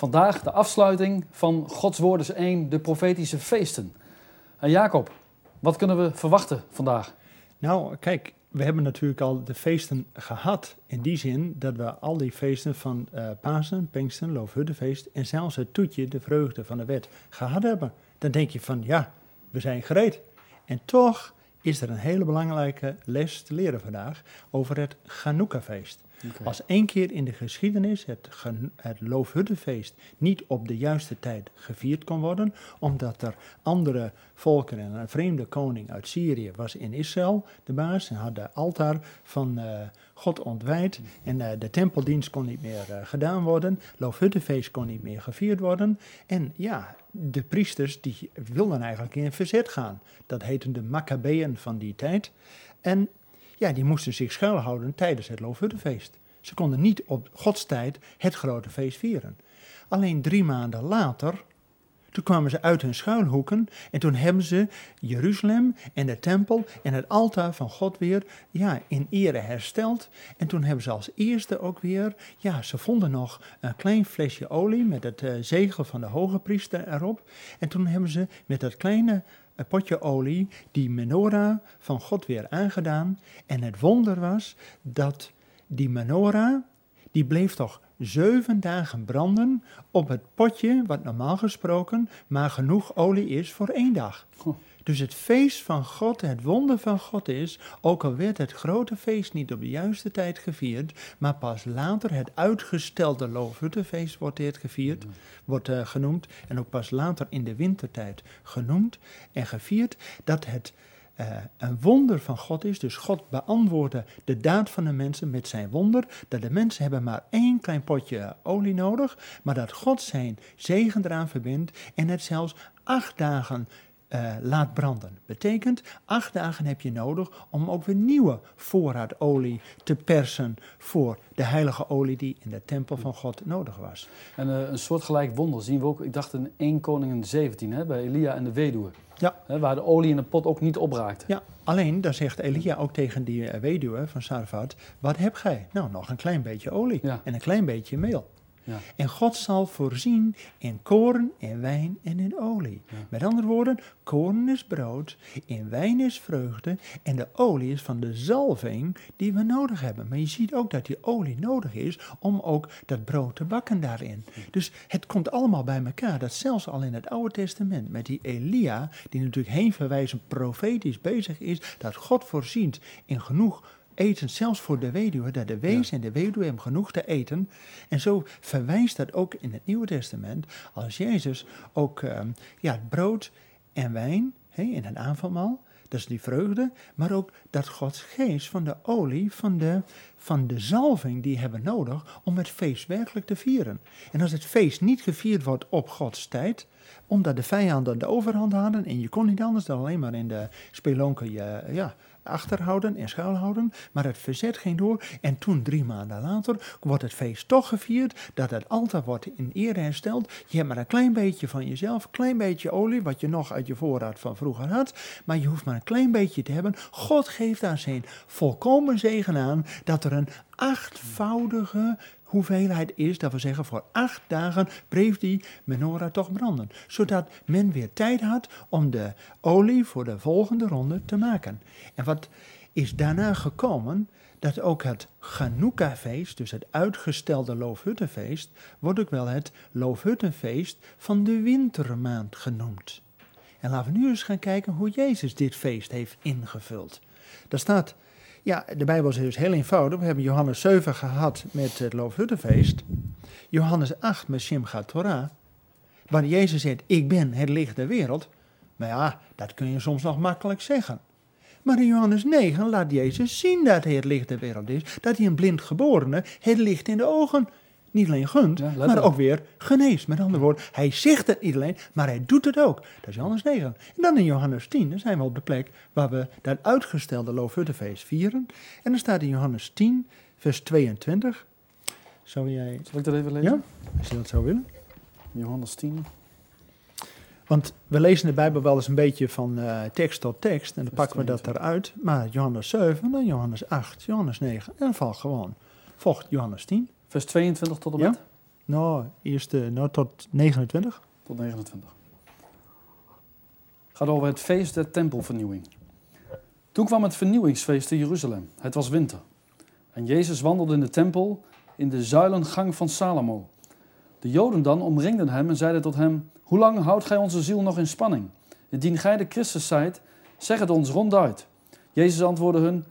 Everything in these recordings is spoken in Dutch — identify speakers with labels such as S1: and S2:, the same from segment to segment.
S1: Vandaag de afsluiting van Gods Woord is één, de profetische feesten. En Jacob, wat kunnen we verwachten vandaag?
S2: Nou, kijk, we hebben natuurlijk al de feesten gehad. In die zin dat we al die feesten van uh, Pasen, Pinksten, Loofhuttenfeest en zelfs het toetje, de vreugde van de wet, gehad hebben. Dan denk je van, ja, we zijn gereed. En toch is er een hele belangrijke les te leren vandaag over het Als één keer in de geschiedenis het, het niet op de juiste tijd gevierd kon worden, omdat er andere volken en een vreemde koning uit Syrië was in Israël, de baas, en had de altaar van uh, God ontwijd en uh, de tempeldienst kon niet meer uh, gedaan worden, Loofhuttenfeest kon niet meer gevierd worden en ja, de priesters die wilden eigenlijk in verzet gaan. Dat heten de Maccabeën van die tijd. En ja, die moesten zich schuilhouden tijdens het Loofhuttenfeest. Ze konden niet op Gods tijd het grote feest vieren. Alleen drie maanden later, toen kwamen ze uit hun schuilhoeken en toen hebben ze Jeruzalem en de tempel en het altaar van God weer ja, in ere hersteld. En toen hebben ze als eerste ook weer, ja, ze vonden nog een klein flesje olie met het uh, zegel van de hoge priester erop. En toen hebben ze met dat kleine een potje olie die menorah van God weer aangedaan. En het wonder was dat die menorah, die bleef toch zeven dagen branden op het potje, wat normaal gesproken maar genoeg olie is voor één dag. Dus het feest van God, het wonder van God is, ook al werd het grote feest niet op de juiste tijd gevierd, maar pas later het uitgestelde Loofhuttenfeest wordt dit gevierd, wordt uh, genoemd, en ook pas later in de wintertijd genoemd en gevierd, dat het uh, een wonder van God is. Dus God beantwoordde de daad van de mensen met zijn wonder. Dat de mensen hebben maar één klein potje olie nodig. Maar dat God zijn zegen eraan verbindt. En het zelfs acht dagen uh, laat branden. Betekent, acht dagen heb je nodig om ook weer nieuwe voorraad olie te persen voor de heilige olie die in de tempel van God nodig was.
S1: En uh, een soortgelijk wonder zien we ook, ik dacht in 1 Koningin 17, hè, bij Elia en de weduwe.
S2: Ja.
S1: Hè, waar de olie in de pot ook niet opraakt.
S2: Ja, alleen dan zegt Elia ook tegen die uh, weduwe van Sarfat, wat heb gij? Nou, nog een klein beetje olie
S1: ja.
S2: en een klein beetje meel.
S1: Ja.
S2: En God zal voorzien in koren, in wijn en in olie.
S1: Ja.
S2: Met andere woorden, koren is brood, in wijn is vreugde en de olie is van de zalving die we nodig hebben. Maar je ziet ook dat die olie nodig is om ook dat brood te bakken daarin. Dus het komt allemaal bij elkaar. Dat zelfs al in het Oude Testament met die Elia, die natuurlijk heen verwijzend profetisch bezig is, dat God voorziet in genoeg eten, zelfs voor de weduwe, dat de wees ja. en de weduwe hebben genoeg te eten. En zo verwijst dat ook in het Nieuwe Testament, als Jezus ook uh, ja, brood en wijn in het avondmaal, dat is die vreugde, maar ook dat Gods geest van de olie, van de, van de zalving, die hebben nodig om het feest werkelijk te vieren. En als het feest niet gevierd wordt op Gods tijd, omdat de vijanden de overhand hadden en je kon niet anders dan alleen maar in de spelonken je, ja, achterhouden en schuilhouden, maar het verzet ging door en toen drie maanden later wordt het feest toch gevierd, dat het altaar wordt in ere hersteld. Je hebt maar een klein beetje van jezelf, een klein beetje olie, wat je nog uit je voorraad van vroeger had, maar je hoeft maar een klein beetje te hebben. God geeft daar zijn volkomen zegen aan dat er een achtvoudige hoeveelheid is, dat we zeggen voor acht dagen bleef die menorah toch branden. Zodat men weer tijd had om de olie voor de volgende ronde te maken. En wat is daarna gekomen? Dat ook het Chanukka-feest, dus het uitgestelde Loofhuttenfeest, wordt ook wel het Loofhuttenfeest van de wintermaand genoemd. En laten we nu eens gaan kijken hoe Jezus dit feest heeft ingevuld. Daar staat ja, de Bijbel is dus heel eenvoudig. We hebben Johannes 7 gehad met het Loofhuttenfeest. Johannes 8 met Simchat Torah. Waar Jezus zegt, ik ben het licht der wereld. Maar ja, dat kun je soms nog makkelijk zeggen. Maar in Johannes 9 laat Jezus zien dat hij het licht der wereld is. Dat hij een blind geborene het licht in de ogen niet alleen gunt,
S1: Ja,
S2: maar ook weer geneest. Met andere woorden, hij zegt het niet alleen, maar hij doet het ook. Dat is Johannes 9. En dan in Johannes 10, dan zijn we op de plek waar we dat uitgestelde Loofhuttenfeest vieren. En dan staat in Johannes 10, vers 22. Zou jij,
S1: Zal ik dat even lezen?
S2: ja, als je dat zou willen?
S1: Johannes 10.
S2: Want we lezen de Bijbel wel eens een beetje van eh, tekst tot tekst en dan pakken we dat
S1: 22.
S2: eruit. Maar Johannes 7, dan Johannes 8, Johannes 9 en dan valt gewoon. Volgt Johannes 10.
S1: Vers 22 tot en
S2: Ja.
S1: met?
S2: Nou, eerst nou, tot 29.
S1: tot 29. Het gaat over het feest der tempelvernieuwing. Toen kwam het vernieuwingsfeest in Jeruzalem. Het was winter. En Jezus wandelde in de tempel in de zuilengang van Salomo. De Joden dan omringden hem en zeiden tot hem: Hoe lang houdt gij onze ziel nog in spanning? Indien gij de Christus zijt, zeg het ons ronduit. Jezus antwoordde hun: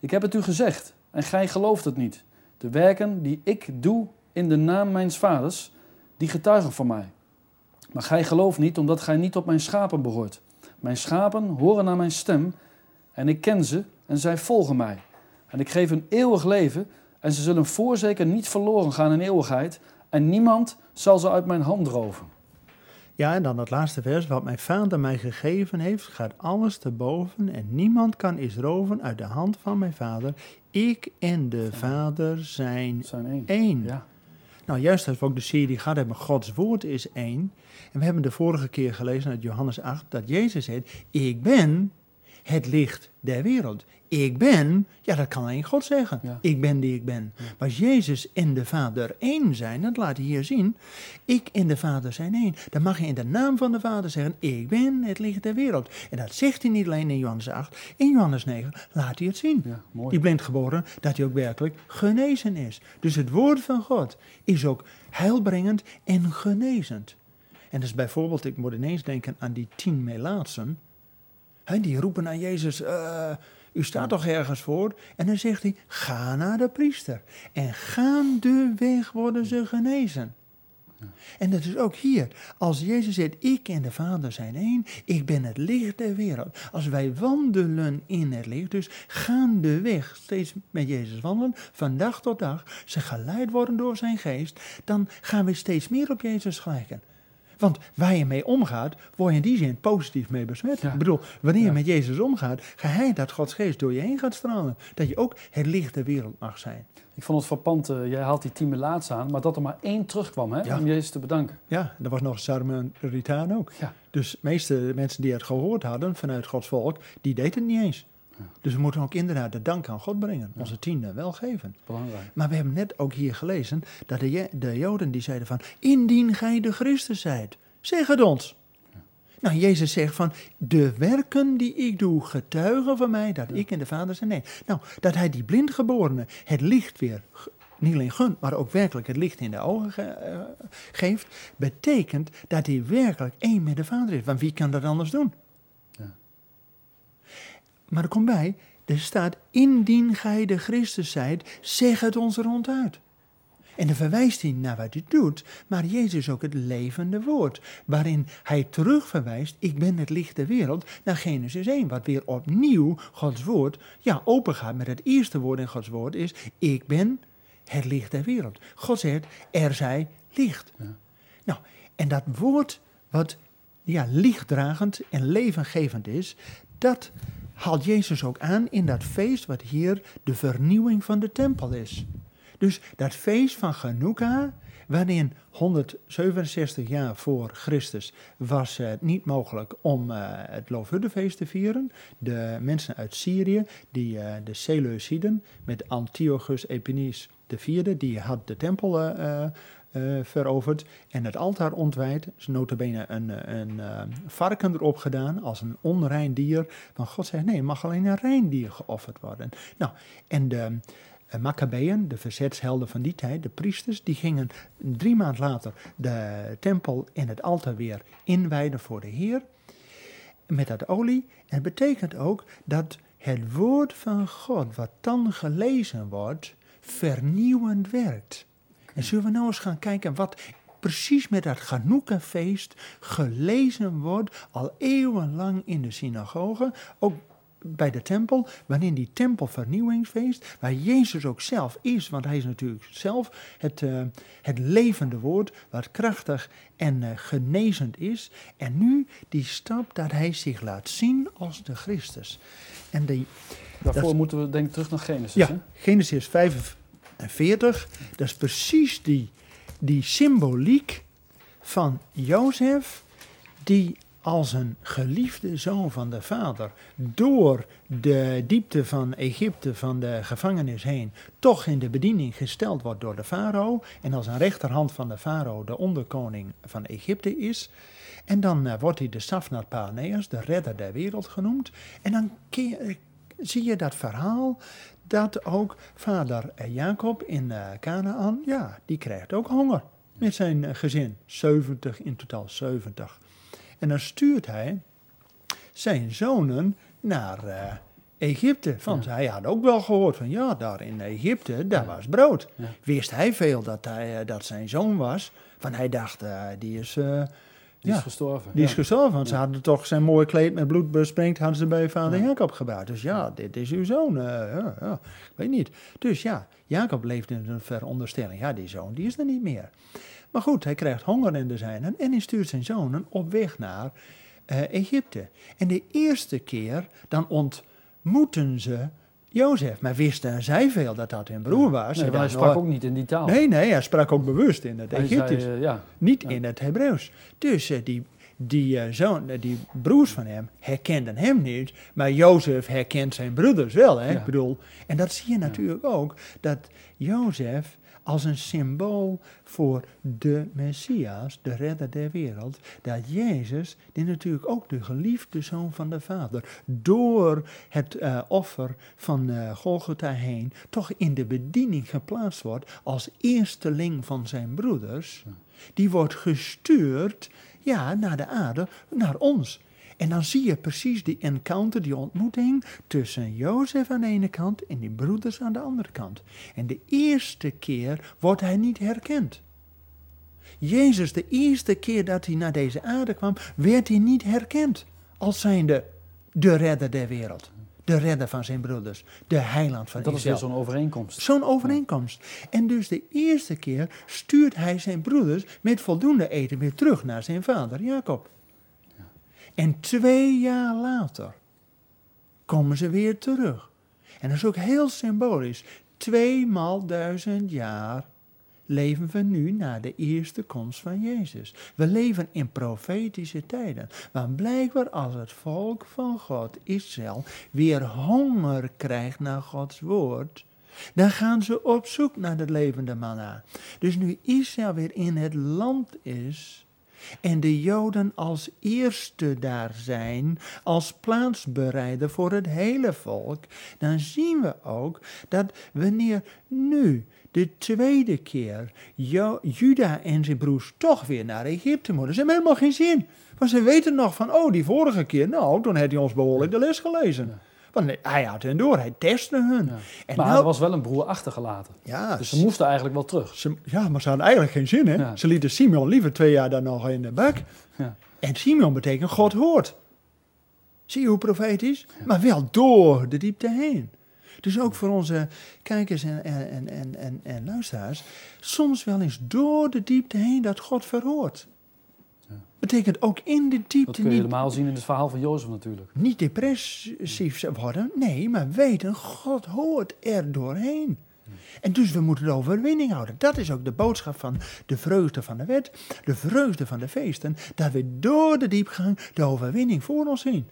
S1: Ik heb het u gezegd en gij gelooft het niet. De werken die ik doe in de naam mijns vaders, die getuigen van mij. Maar gij gelooft niet, omdat gij niet op mijn schapen behoort. Mijn schapen horen naar mijn stem, en ik ken ze, en zij volgen mij. En ik geef hun eeuwig leven, en ze zullen voorzeker niet verloren gaan in eeuwigheid, en niemand zal ze uit mijn hand roven.
S2: Ja, en dan het laatste vers. Wat mijn vader mij gegeven heeft, gaat alles te boven. En niemand kan is roven uit de hand van mijn vader. Ik en de vader zijn
S1: zijn één.
S2: één.
S1: Ja,
S2: Nou, juist als we ook de serie gehad hebben, Gods woord is één. En we hebben de vorige keer gelezen uit Johannes 8 dat Jezus zegt, ik ben het licht der wereld. Ik ben, ja dat kan alleen God zeggen,
S1: Ja.
S2: ik ben die ik ben. Maar als Jezus en de Vader één zijn, dat laat hij hier zien, ik en de Vader zijn één. Dan mag je in de naam van de Vader zeggen, ik ben het licht der wereld. En dat zegt hij niet alleen in Johannes 8, in Johannes 9 laat hij het zien
S1: ja mooi.
S2: die blind geboren, dat hij ook werkelijk genezen is. Dus het woord van God is ook heilbrengend en genezend. En dus bijvoorbeeld, ik moet ineens denken aan die tien melaatsen. Die roepen aan Jezus, eh, u staat toch ergens voor? En dan zegt hij, ga naar de priester. En gaandeweg worden ze genezen. En dat is ook hier. Als Jezus zegt, ik en de Vader zijn één, ik ben het licht der wereld. Als wij wandelen in het licht, dus gaandeweg steeds met Jezus wandelen, van dag tot dag, ze geleid worden door zijn geest, dan gaan we steeds meer op Jezus gelijken. Want waar je mee omgaat, word je in die zin positief mee besmet.
S1: Ja.
S2: Ik bedoel, wanneer je met Jezus omgaat, ga hij dat Gods geest door je heen gaat stralen. Dat je ook het licht der wereld mag zijn.
S1: Ik vond het frappant, eh, jij haalt die tien laatst aan, maar dat er maar één terugkwam hè,
S2: Ja.
S1: om Jezus te bedanken.
S2: Ja, er was nog een Samaritaan ook.
S1: Ja.
S2: Dus de meeste mensen die het gehoord hadden vanuit Gods volk, die deden het niet eens. Dus we moeten ook inderdaad de dank aan God brengen. Onze tiende wel geven.
S1: Belangrijk.
S2: Maar we hebben net ook hier gelezen dat de, de Joden die zeiden van... Indien gij de Christus zijt, zeg het ons. Nou, Jezus zegt van, de werken die ik doe getuigen van mij dat ik en de Vader zijn. Nee, nou, dat hij die blindgeborene het licht weer niet alleen gunt, maar ook werkelijk het licht in de ogen ge- eh, geeft, betekent dat hij werkelijk één met de Vader is. Want wie kan dat anders doen? Maar er komt bij, er staat, indien gij de Christus zijt, zeg het ons ronduit. En dan verwijst hij naar wat hij doet, maar Jezus is ook het levende woord, waarin hij terugverwijst, ik ben het licht der wereld, naar Genesis 1, wat weer opnieuw Gods woord, ja, open gaat met het eerste woord in Gods woord is, ik ben het licht der wereld. God zegt, er zij licht.
S1: Ja.
S2: Nou, en dat woord wat ja, lichtdragend en levengevend is, dat haalt Jezus ook aan in dat feest wat hier de vernieuwing van de tempel is. Dus dat feest van Chanukka, waarin 167 jaar voor Christus was het niet mogelijk om eh, het Loofhuttenfeest te vieren. De mensen uit Syrië, die, eh, de Seleuciden, met Antiochus Epines IV, die had de tempel eh, eh, veroverd en het altaar ontwijd. Dus notabene een, eh, een eh, varken erop gedaan als een onrein dier. Maar God zegt, nee, mag alleen een rein dier geofferd worden. Nou, en de uh, Maccabeën, de verzetshelden van die tijd, de priesters, die gingen drie maand later de tempel en het altaar weer inwijden voor de Heer. Met dat olie. En het betekent ook dat het woord van God, wat dan gelezen wordt, vernieuwend werkt. En zullen we nou eens gaan kijken wat precies met dat Chanukka-feest gelezen wordt, al eeuwenlang in de synagoge, ook bij de tempel, wanneer die tempelvernieuwingsfeest, waar Jezus ook zelf is, want hij is natuurlijk zelf het, uh, het levende woord, wat krachtig en uh, genezend is. En nu die stap dat hij zich laat zien als de Christus. En die,
S1: Daarvoor
S2: dat,
S1: moeten we denk ik terug naar Genesis.
S2: Ja,
S1: hè?
S2: Genesis 45, dat is precies die, die symboliek van Jozef, die als een geliefde zoon van de vader door de diepte van Egypte, van de gevangenis heen, toch in de bediening gesteld wordt door de farao en als een rechterhand van de farao de onderkoning van Egypte is. En dan uh, wordt hij de Safnar Paneas, de redder der wereld genoemd. En dan zie je dat verhaal dat ook vader Jacob in uh, Canaan, ja, die krijgt ook honger met zijn uh, gezin. 70, in totaal 70. En dan stuurt hij zijn zonen naar uh, Egypte. Want ja. hij had ook wel gehoord van ja, daar in Egypte, daar ja. was brood. Ja. Wist hij veel dat, hij, dat zijn zoon was. Want hij dacht, die is...
S1: Die is gestorven.
S2: Die is gestorven, want ze hadden toch zijn mooie kleed met bloed besprengd, hadden ze bij vader Jacob gebouwd. Dus ja, dit is uw zoon. Uh, ja, ja, weet niet. Dus ja, Jacob leeft in een veronderstelling. Ja, die zoon, die is er niet meer. Maar goed, hij krijgt honger in de zijnen en hij stuurt zijn zonen op weg naar uh, Egypte. En de eerste keer, dan ontmoeten ze Jozef. Maar wisten zij veel dat dat hun broer was.
S1: Nee, hij sprak ook niet in die taal.
S2: Nee, nee, hij sprak ook bewust in het Egyptisch.
S1: Zei, uh, ja.
S2: Niet ja. in het Hebreeuws. Dus uh, die, die, uh, zoon, die broers van hem herkenden hem niet. Maar Jozef herkent zijn broeders wel. Hè? Ja. Ik bedoel, en dat zie je natuurlijk ook. Dat Jozef als een symbool voor de Messias, de redder der wereld, dat Jezus, die natuurlijk ook de geliefde zoon van de Vader, door het uh, offer van uh, Golgotha heen, toch in de bediening geplaatst wordt als eersteling van zijn broeders, die wordt gestuurd, ja, naar de aarde, naar ons. En dan zie je precies die encounter, die ontmoeting tussen Jozef aan de ene kant en die broeders aan de andere kant. En de eerste keer wordt hij niet herkend. Jezus, de eerste keer dat hij naar deze aarde kwam, werd hij niet herkend als zijnde de redder der wereld. De redder van zijn broeders, de heiland van
S1: Dat
S2: Israël.
S1: is weer zo'n overeenkomst.
S2: Zo'n overeenkomst. En dus de eerste keer stuurt hij zijn broeders met voldoende eten weer terug naar zijn vader Jacob. En twee jaar later komen ze weer terug. En dat is ook heel symbolisch. Tweemaal duizend jaar leven we nu na de eerste komst van Jezus. We leven in profetische tijden. Want blijkbaar als het volk van God, Israël, weer honger krijgt naar Gods woord, dan gaan ze op zoek naar de levende manna. Dus nu Israël weer in het land is, en de Joden als eerste daar zijn, als plaatsbereider voor het hele volk, dan zien we ook dat wanneer nu de tweede keer jo Juda en zijn broers toch weer naar Egypte moeten, ze hebben helemaal geen zin. Want ze weten nog van, oh, die vorige keer, nou, toen heeft hij ons behoorlijk de les gelezen. Want hij had hen door, hij testte hun.
S1: Ja. En maar nou, er was wel een broer achtergelaten.
S2: Ja,
S1: dus ze moesten eigenlijk wel terug.
S2: Ze, ja, maar ze hadden eigenlijk geen zin, hè? Ja. Ze lieten Simeon liever twee jaar daar nog in de bak.
S1: Ja.
S2: En Simeon betekent God hoort. Zie je hoe profetisch? Maar wel door de diepte heen. Dus ook voor onze kijkers en, en, en, en, en luisteraars, soms wel eens door de diepte heen dat God verhoort. Betekent ook in de diepte.
S1: Dat kun je
S2: niet,
S1: helemaal zien in het verhaal van Jozef natuurlijk.
S2: Niet depressief worden, nee, maar weten, God hoort er doorheen. En dus we moeten de overwinning houden. Dat is ook de boodschap van de vreugde van de wet, de vreugde van de feesten, dat we door de diepgang de overwinning voor ons zien.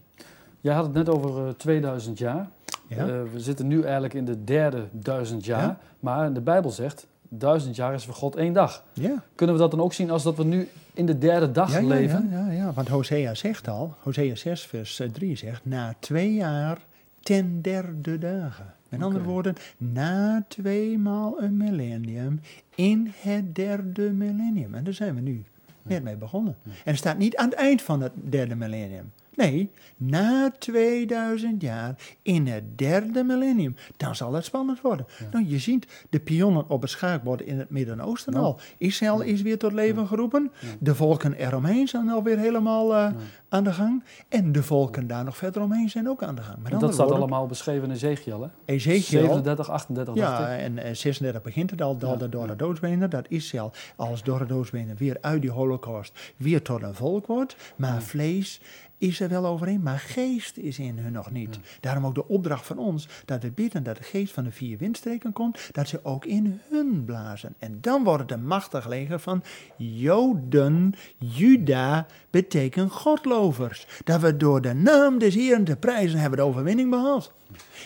S1: Jij had het net over uh, 2000 jaar.
S2: Ja?
S1: Uh, we zitten nu eigenlijk in de derde duizend jaar.
S2: Ja?
S1: Maar de Bijbel zegt, duizend jaar is voor God één dag.
S2: Ja.
S1: Kunnen we dat dan ook zien als dat we nu in de derde dag
S2: Ja,
S1: leven?
S2: ja, ja, ja, want Hosea zegt al, Hosea 6 vers eh, 3 zegt, na twee jaar ten derde dagen. Met andere woorden, na tweemaal een millennium in het derde millennium. En daar zijn we nu net mee begonnen. En het staat niet aan het eind van het derde millennium. Nee, na 2000 jaar in het derde millennium. Dan zal het spannend worden. Nou, je ziet de pionnen op het schaakbord in het Midden-Oosten
S1: Nou.
S2: al. Israël is weer tot leven geroepen. De volken eromheen zijn alweer helemaal eh, aan de gang. En de volken daar nog verder omheen zijn ook aan de gang. Met
S1: dat staat
S2: woorden,
S1: allemaal beschreven in Ezekiel, hè?
S2: Ezekiel,
S1: 37, 38, dacht
S2: ja, en eh, 36 begint het al, door, de, door
S1: ja.
S2: de doodsbenen, dat Israël als door de doodsbenen weer uit die holocaust weer tot een volk wordt. Maar vlees is er wel overheen, maar geest is in hun nog niet. Daarom ook de opdracht van ons, dat we bidden dat de geest van de vier windstreken komt, dat ze ook in hun blazen. En dan wordt het een machtig leger van Joden, Juda, betekent godlovers. Dat we door de naam des Heeren te prijzen hebben de overwinning behaald.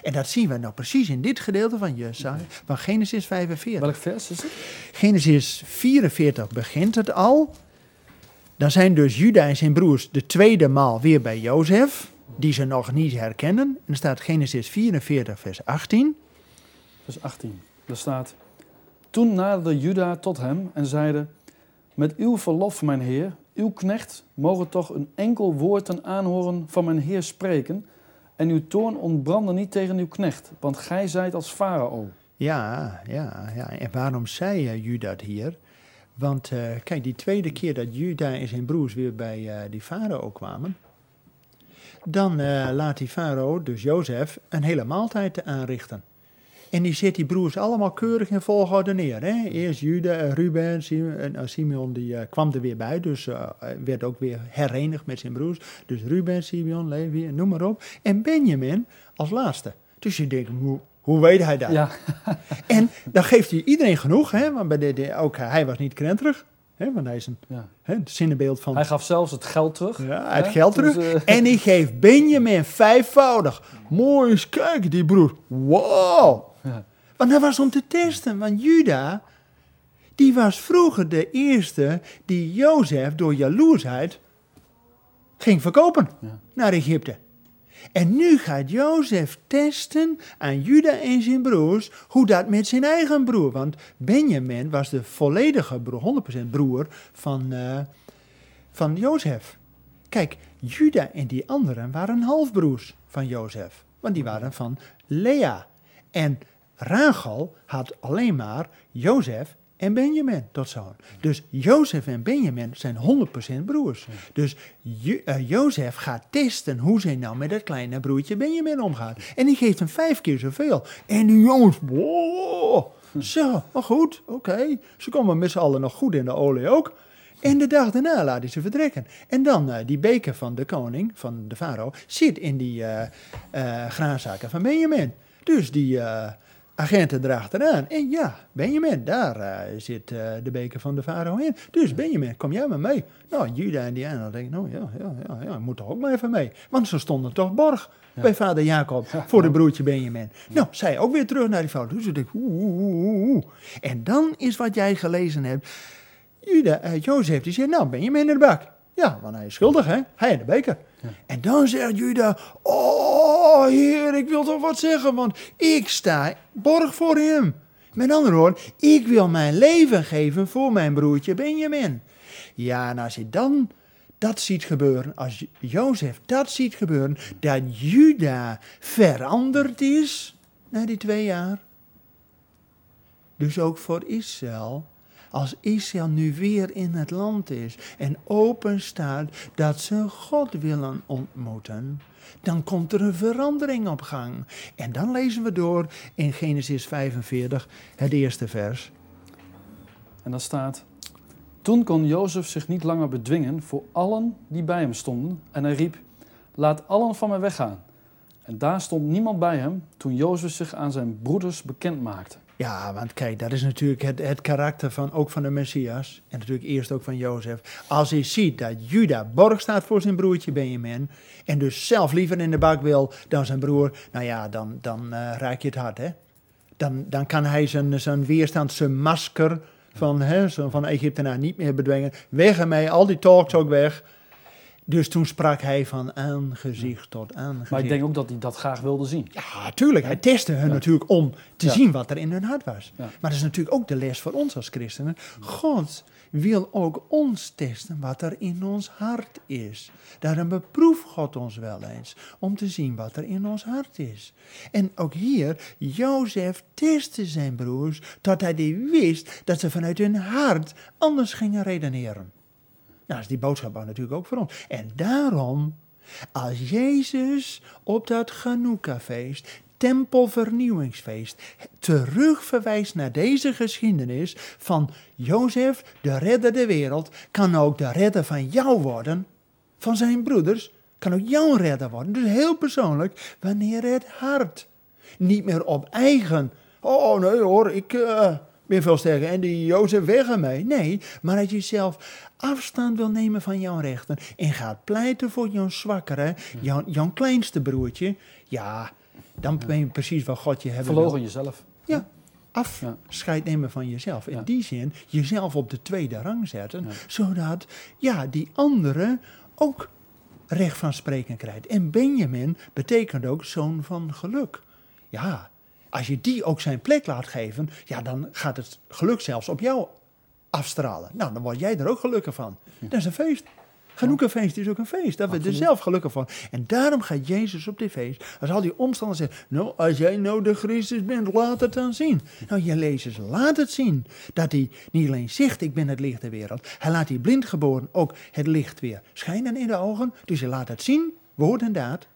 S2: En dat zien we nou precies in dit gedeelte van Jesaja, van Genesis 45.
S1: Welk vers is het?
S2: Genesis 44 begint het al. Dan zijn dus Juda en zijn broers de tweede maal weer bij Jozef, die ze nog niet herkennen. En dan staat Genesis 44, vers 18.
S1: Vers 18. Daar staat: Toen naderde Juda tot hem en zeide: Met uw verlof, mijn heer, uw knecht, mogen toch een enkel woord ten aanhoren van mijn heer spreken. En uw toorn ontbrandde niet tegen uw knecht, want gij zijt als farao.
S2: Ja, ja, ja. En waarom zei uh, Juda hier? Want uh, kijk, die tweede keer dat Juda en zijn broers weer bij uh, die farao kwamen, dan uh, laat die farao, dus Jozef, een hele maaltijd aanrichten. En die zet die broers allemaal keurig in volgorde neer. Hè? Eerst Juda, Ruben, Simeon, Simeon die kwam er weer bij, dus werd ook weer herenigd met zijn broers. Dus Ruben, Simeon, Levi, noem maar op. En Benjamin als laatste. Dus je denkt, hoe weet hij dat?
S1: Ja.
S2: en dan geeft hij iedereen genoeg, hè, want bij de, de, ook hij was niet krenterig. Hè, want hij is een
S1: Ja.
S2: hè, het zinnebeeld van.
S1: Hij gaf zelfs het geld terug.
S2: ja, het geld
S1: Dus,
S2: terug. En hij geeft Benjamin vijfvoudig. Mooi eens kijken, die broer. Wow.
S1: Ja.
S2: Want dat was om te testen. Want Juda, die was vroeger de eerste die Jozef door jaloersheid ging verkopen naar Egypte. En nu gaat Jozef testen aan Juda en zijn broers hoe dat met zijn eigen broer. Want Benjamin was de volledige broer, 100% broer van, eh, van Jozef. Kijk, Juda en die anderen waren halfbroers van Jozef. Want die waren van Lea. En Rachel had alleen maar Jozef en Benjamin tot zoon. Dus Jozef en Benjamin zijn 100% broers. Dus Jo- eh, Jozef gaat testen hoe zij nou met dat kleine broertje Benjamin omgaat. En die geeft hem vijf keer zoveel. En die jongens, wow, zo, maar goed, oké. Ze komen met z'n allen nog goed in de olie ook. En de dag daarna laat hij ze vertrekken. En dan eh, die beker van de koning, van de farao, zit in die graanzaken van Benjamin. Dus die agenten draagt eraan. En ja, Benjamin, daar eh, zit eh, de beker van de farao in. Dus Benjamin, kom jij maar mee. Nou, Juda en die anderen denken, nou ja, ja, ja, ja, moet toch ook maar even mee. Want ze stonden toch borg bij vader Jacob voor de broertje Benjamin. Nou, zij ook weer terug naar die vrouw. Dus ik denk, oeh, oeh, oeh, oeh. En dan is wat jij gelezen hebt. Juda, eh, Jozef, die zegt, nou, Benjamin in de bak. Ja, want hij is schuldig, hè? Hij in de beker. En dan zegt Juda, oh heer, ik wil toch wat zeggen, want ik sta borg voor hem. Met andere woorden, ik wil mijn leven geven voor mijn broertje Benjamin. Ja, en als je dan dat ziet gebeuren, als Jozef dat ziet gebeuren, dat Juda veranderd is na die twee jaar. Dus ook voor Israël. Als Israël nu weer in het land is en open staat dat ze God willen ontmoeten, dan komt er een verandering op gang. En dan lezen we door in Genesis 45, het eerste vers.
S1: En dan staat: Toen kon Jozef zich niet langer bedwingen voor allen die bij hem stonden. En hij riep: Laat allen van mij weggaan. En daar stond niemand bij hem toen Jozef zich aan zijn broeders bekend maakte.
S2: Ja, want kijk, dat is natuurlijk het, het karakter van, ook van de Messias. En natuurlijk eerst ook van Jozef. Als hij ziet dat Juda borg staat voor zijn broertje Benjamin. En dus zelf liever in de bak wil dan zijn broer. Nou ja, dan, dan eh, raak je het hart, hè. Dan, dan kan hij zijn, zijn weerstand, zijn masker van, hè, van Egyptenaar niet meer bedwingen. Weg ermee, al die talks ook weg. Dus toen sprak hij van aangezicht tot aangezicht.
S1: Maar ik denk ook dat hij dat graag wilde zien.
S2: Ja, tuurlijk. Hij testte hun
S1: Ja.
S2: natuurlijk om te
S1: Ja.
S2: zien wat er in hun hart was.
S1: Ja.
S2: Maar dat is natuurlijk ook de les voor ons als christenen. God wil ook ons testen wat er in ons hart is. Daarom beproeft God ons wel eens om te zien wat er in ons hart is. En ook hier, Jozef testte zijn broers tot hij die wist dat ze vanuit hun hart anders gingen redeneren. Nou, is die boodschap natuurlijk ook voor ons. En daarom, als Jezus op dat Chanukka-feest, tempelvernieuwingsfeest, terugverwijst naar deze geschiedenis van Jozef, de redder der wereld, kan ook de redder van jou worden, van zijn broeders, kan ook jouw redder worden. Dus heel persoonlijk, wanneer het hart niet meer op eigen. Oh nee hoor, ik uh, ben veel sterker en die Jozef weg mij. Nee, maar dat je zelf afstand wil nemen van jouw rechten en gaat pleiten voor jouw zwakkere, jouw, jouw kleinste broertje. Ja, dan ben je precies wat God je hebben
S1: Verlogen
S2: wil.
S1: jezelf.
S2: Ja, afscheid nemen van jezelf. In die zin, jezelf op de tweede rang zetten, zodat ja, die andere ook recht van spreken krijgt. En Benjamin betekent ook zoon van geluk. Ja, als je die ook zijn plek laat geven, ja, dan gaat het geluk zelfs op jou afstralen. Nou, dan word jij er ook gelukkig van. Dat is een feest. feest is ook een feest. Dat we er zelf gelukkig van. En daarom gaat Jezus op dit feest. Als al die omstanders zeggen. Nou, als jij nou de Christus bent, laat het dan zien. Nou, Jezus laat het zien. Dat hij niet alleen zegt: Ik ben het licht der wereld. Hij laat die blindgeboren ook het licht weer schijnen in de ogen. Dus hij laat het zien, woord en daad.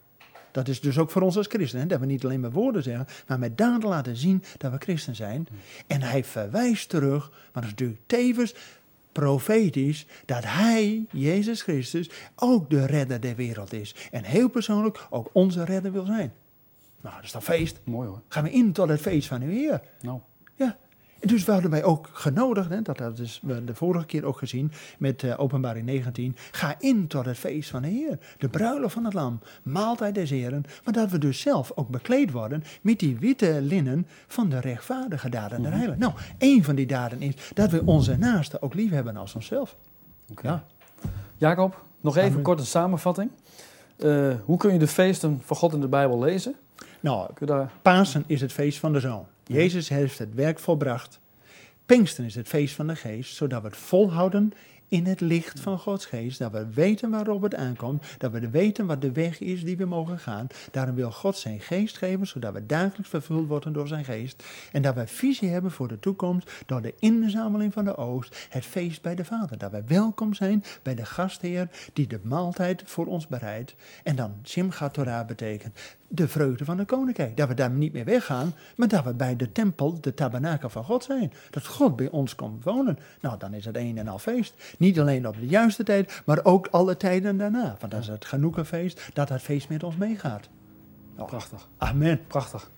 S2: Dat is dus ook voor ons als christenen. Dat we niet alleen met woorden zeggen, maar met daden laten zien dat we christen zijn. En hij verwijst terug, maar dat is natuurlijk tevens profetisch, dat hij, Jezus Christus, ook de redder der wereld is. En heel persoonlijk ook onze redder wil zijn. Nou, dat is dan feest.
S1: Mooi hoor.
S2: Gaan we in tot het feest van uw Heer.
S1: Nou.
S2: Dus we hadden wij ook genodigd, hè, dat hadden we de vorige keer ook gezien met uh, openbaring 19. Ga in tot het feest van de Heer. De bruiloft van het lam, maaltijd des Heren. Maar dat we dus zelf ook bekleed worden met die witte linnen van de rechtvaardige daden der mhm. heilen. Nou, één van die daden is dat we onze naasten ook lief hebben als onszelf.
S1: Okay. Ja. Jacob, nog even kort een samenvatting. Uh, hoe kun je de feesten van God in de Bijbel lezen?
S2: Nou, daar... Pasen is het feest van de Zoon. Jezus heeft het werk volbracht. Pinksten is het feest van de geest, zodat we het volhouden in het licht van Gods geest. Dat we weten waarop het aankomt. Dat we weten wat de weg is die we mogen gaan. Daarom wil God zijn geest geven, zodat we dagelijks vervuld worden door zijn geest. En dat we visie hebben voor de toekomst door de inzameling van de oost. Het feest bij de Vader. Dat we welkom zijn bij de gastheer die de maaltijd voor ons bereidt. En dan Simchat Torah betekent de vreugde van de koninkrijk. Dat we daar niet meer weggaan, maar dat we bij de tempel, de tabernakel van God zijn. Dat God bij ons komt wonen. Nou, dan is het een en al feest. Niet alleen op de juiste tijd, maar ook alle tijden daarna. Want dat is het feest, dat het feest met ons meegaat.
S1: Nou, Prachtig.
S2: Amen.
S1: Prachtig.